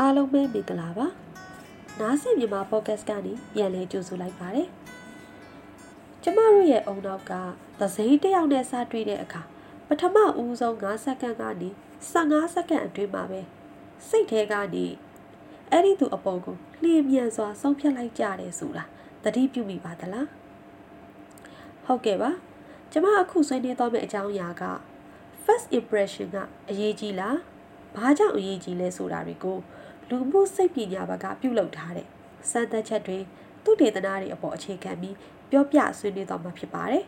အားလုံးပဲမင်္ဂလာပါနားဆင်မြန်မာပေါ့ကတ်ကနေပြန်လည်ကြိုဆိုလိုက်ပါတယ်ကျမတို့ရဲ့အုံနောက်ကသစိမ်းတယောက်နဲ့စတွေ့တဲ့အခါပထမဦးဆုံး9စက္ကန့်ကနေ15စက္ကန့်အတွင်းမှာပဲစိတ်ထဲကနေအဲ့ဒီသူအပေါ်ကိုလျင်မြန်စွာဆုံးဖြတ်လိုက်ကြတယ်ဆိုတာသတိပြုမိပါသလားဟုတ်ကဲ့ပါကျမအခုဆွေးနွေးသွားမယ့်အကြောင်းအရာက first impression ကအရေးကြီးလားဘာကြောင့်အရေးကြီးလဲဆိုတာတွေကို လူမှုစိတ်ပညာဘက်ကပြုလုပ်ထားတဲ့စမ်းသပ်ချက်တွေသူတေသနာတွေအပေါ်အခြေခံပြီးပြောပြဆွေးနွေးသွားမှာဖြစ်ပါတယ်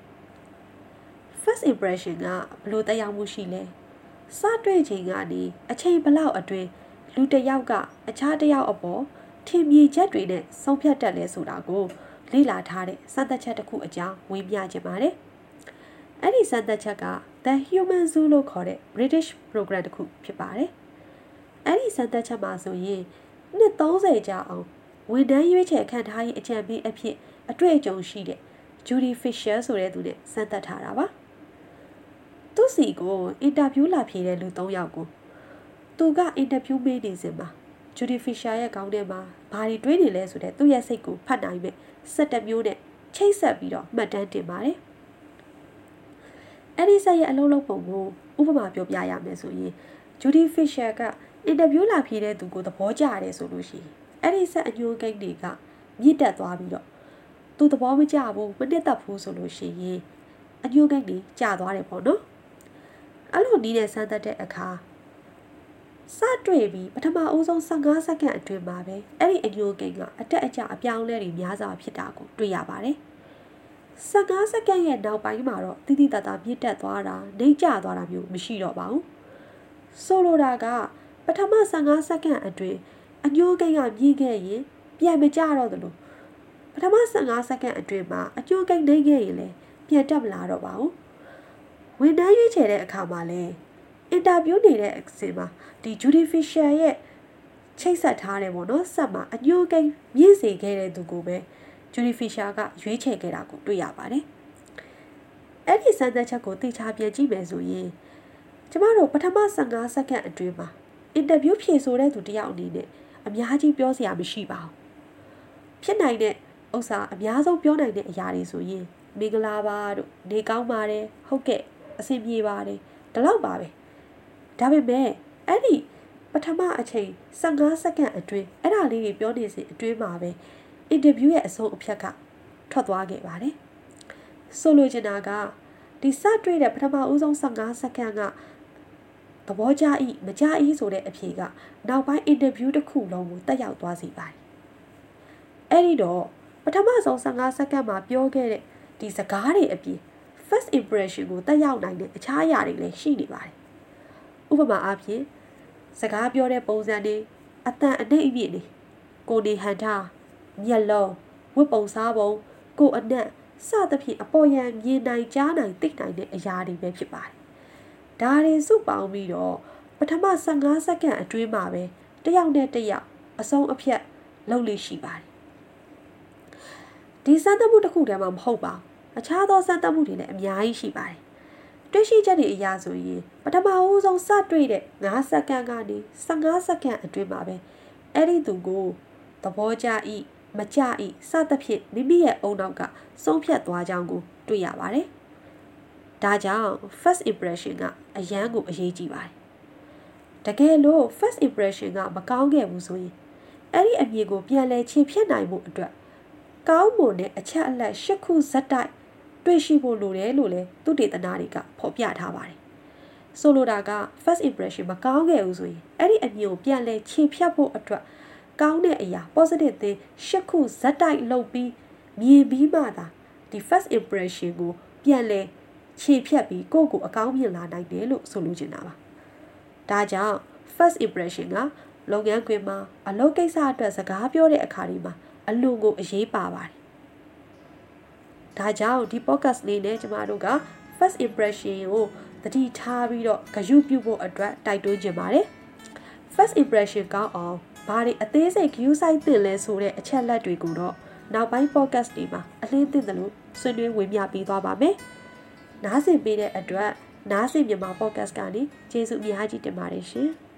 ။ first impression ကဘလို့တရားမှုရှိလဲ။စတွေ့ချိန်ကနေအချိန်ဘလောက်အတွင်းလူတစ်ယောက်က အခြားတစ်ယောက်အပေါ်ထင်မြင်ချက်တွေနဲ့ဆုံးဖြတ်တတ်လဲဆိုတာကိုလေ့လာထားတဲ့စမ်းသပ်ချက်တစ်ခုအကြောင်းဝေမျှခြင်းပါတယ်။အဲ့ဒီစမ်းသပ်ချက်က The Human Zoo လို့ခေါ်တဲ့ British program တစ်ခုဖြစ်ပါတယ်။ အဲ့ဒီစမ်းသပ်ချက်မှာဆိုရင်နှစ်30ကြာအောင်ဝန်ထမ်းရွေးချယ်ခံထားရေးအကြံပေးအဖြစ်အတွေ့အကြုံရှိတဲ့ Judy Fisher ဆိုတဲ့သူနဲ့စမ်းသပ်ထားတာပါ။သူစီကိုအင်တာဗျူးလာဖြေတဲ့လူ၃ယောက်ကိုသူကအင်တာဗျူးပေးနေစဉ်မှာ Judy Fisher ရဲ့ခေါင်းထဲမှာဘာတွေတွေးနေလဲဆိုတဲ့သူ့ရဲ့စိတ်ကိုဖတ်နိုင်မဲ့စက်တမျိုးနဲ့ချိတ်ဆက်ပြီးတော့မှတ်တမ်းတင်ပါတယ်။အဲ့ဒီဆက်ရဲ့အလုံးလုံးပုံကိုဥပမာပြောပြရမယ်ဆိုရင် Judy Fisher က အင်တာဗျူးလာဖြေတဲ့သူကိုသဘောကျရတယ်ဆိုလို့ရှိရင်အဲ့ဒီဆက်အညိုးကိန်းတွေကမြင့်တက်သွားပြီးတော့သူသဘောမကျဘူးမနှစ်သက်ဘူးဆိုလို့ရှိရင်အညိုးကိန်းတွေကျသွားတယ်ပေါ့နော်အဲ့လိုနီးတဲ့စမ်းသပ်တဲ့အခါစတွေ့ပြီးပထမအဦးဆုံး15စက္ကန့်အတွင်းမှာပဲအဲ့ဒီအညိုးကိန်းကအတက်အကျအပြောင်းလဲတွေများစွာဖြစ်တာကိုတွေ့ရပါတယ်15စက္ကန့်ရဲ့နောက်ပိုင်းမှာတော့တိတိတတ်တာမြင့်တက်သွားတာနှိမ့်ကျသွားတာမျိုးမရှိတော့ပါဘူးဆိုလိုတာက ပထမ15စက္ကန့်အတွင်းအညိုးကိန်းကမြင့်ခဲ့ရင်ပြန်မကြတော့သလိုပထမ15စက္ကန့်အတွင်းမှာအကျိုးကိန်းနှိမ့်ခဲ့ရင်လည်းပြန်တက်မလာတော့ပါဘူးဝန်ထမ်းရွေးချယ်တဲ့အခါမှာလည်းအင်တာဗျူးနေတဲ့အစဉ်မှာဒီ Judy Fisher ရဲ့ချိတ်ဆက်ထားတယ်ပေါ့နော်ဆက်မှာအညိုးကိန်းမြင့်စေခဲ့တဲ့သူကိုပဲ Judy Fisher ကရွေးချယ်ခဲ့တာကိုတွေ့ရပါတယ်အဲ့ဒီစမ်းသပ်ချက်ကိုသိချပြန်ကြည့်မယ်ဆိုရင်ကျမတို့ပထမ15စက္ကန့်အတွင်းမှာ အင်တာဗျူးဖြေဆိုတဲ့သူတယောက်အနေနဲ့အများကြီးပြောစရာမရှိပါဘူးဖြစ်နိုင်တဲ့ဥစ္စာအများဆုံးပြောနိုင်တဲ့အရာတွေဆိုရင်မင်္ဂလာပါတို့နေကောင်းပါတယ်ဟုတ်ကဲ့အဆင်ပြေပါတယ်ဒီလောက်ပါပဲဒါပေမဲ့အဲ့ဒီပထမအချိန်15စက္ကန့်အတွင်းအဲ့ဒါလေးတွေပြောနေစဉ်အတွင်းမှာပဲအင်တာဗျူးရဲ့အဆုံးအဖြတ်ကထွက်သွားခဲ့ပါတယ်ဆိုလိုချင်တာကဒီစတွေ့တဲ့ပထမဦးဆုံး15စက္ကန့်က သဘောကျ၏မကျ၏ဆိုတဲ့အဖြေကနောက်ပိုင်းအင်တာဗျူးတစ်ခုလုံးကိုတက်ရောက်သွားစေပါတယ်အဲ့ဒီတော့ပထမဆုံး15စက္ကန့်မှာပြောခဲ့တဲ့ဒီစကားတွေအပြင် first impression ကိုတက်ရောက်နိုင်တဲ့အခြားအရာတွေလည်းရှိနေပါတယ်ဥပမာအားဖြင့်စကားပြောတဲ့ပုံစံတွေအတန်အနှိမ့်အမြင့်တွေကိုနေဟန်ထားမျက်လုံးဝတ်ပုံစားပုံကိုအနက်စသဖြင့်အပေါ်ယံမြင်နိုင်ကြားနိုင်သိနိုင်တဲ့အရာတွေပဲဖြစ်ပါတယ် ဒါတွေစုပေါင်းပြီးတော့ပထမ15စက္ကန့်အတွင်းမှာပဲတယောက်နဲ့တယောက်အဆုံးအဖြတ်လုပ်လို့ရှိပါတယ်ဒီစမ်းသပ်မှုတစ်ခုတည်းမှမဟုတ်ပါဘူးအခြားသောစမ်းသပ်မှုတွေလည်းအများကြီးရှိပါတယ်တွေ့ရှိချက်တွေအရဆိုရင်ပထမဦးဆုံးစတွေ့တဲ့9စက္ကန့်ကနေ15စက္ကန့်အတွင်းမှာပဲအဲ့ဒီသူကိုသဘောကျ၏မကျ၏စသဖြင့်မိမိရဲ့အုံနောက်ကဆုံးဖြတ်သွားကြောင်းကိုတွေ့ရပါတယ်။ ဒါကြောင့် first impression ကအရန်ကိုအရေးကြီးပါတယ်။တကယ်လို့ first impression ကမကောင်းခဲ့ဘူးဆိုရင်အဲ့ဒီအမြင်ကိုပြန်လဲခြေဖြတ်နိုင်မှုအတွက်ကောင်းမွန်တဲ့အချက်အလက်၈ခုဇက်တိုက်တွေ့ရှိဖို့လိုတယ်လို့လည်းသူတေသနာတွေကဖော်ပြထားပါတယ်။ဆိုလိုတာက first impression မကောင်းခဲ့ဘူးဆိုရင်အဲ့ဒီအမြင်ကိုပြန်လဲခြေဖြတ်ဖို့အတွက်ကောင်းတဲ့အရာ positive သင်ရှစ်ခုဇက်တိုက်လုပ်ပြီးမြင်ပြီးမှသာဒီ first impression ကိုပြန်လဲ ခြေဖြတ်ပြီးကိုယ့်ကိုအကောင်းမြင်လာနိုင်တယ်လို့ဆိုလိုချင်တာပါဒါကြောင့် first impression ကလုပ်ငန်းခွင်မှာအလုပ်ကိစ္စအတွက်စကားပြောတဲ့အခါဒီမှာအလွန်ကိုအရေးပါပါတယ်ဒါကြောင့်ဒီ podcast လေးနဲ့ကျမတို့က first impression ကိုသတိထားပြီးတော့ဂရုပြုဖို့အတွက်တိုက်တွန်းခြင်းပါတယ် first impression ကောင်းအောင်ဘာတွေအသေးစိတ် view site တင်လဲဆိုတဲ့အချက်လက်တွေကိုတော့နောက်ပိုင်း podcast တွေမှာအလင်းသင့်တယ်လို့ဆွေးနွေးဝေမျှပေးသွားပါမယ်။ နားဆင်ပေးတဲ့အတွက်နားဆင်မြန်မာ podcast ကနေကျေးဇူးအများကြီးတင်ပါတယ်ရှင်။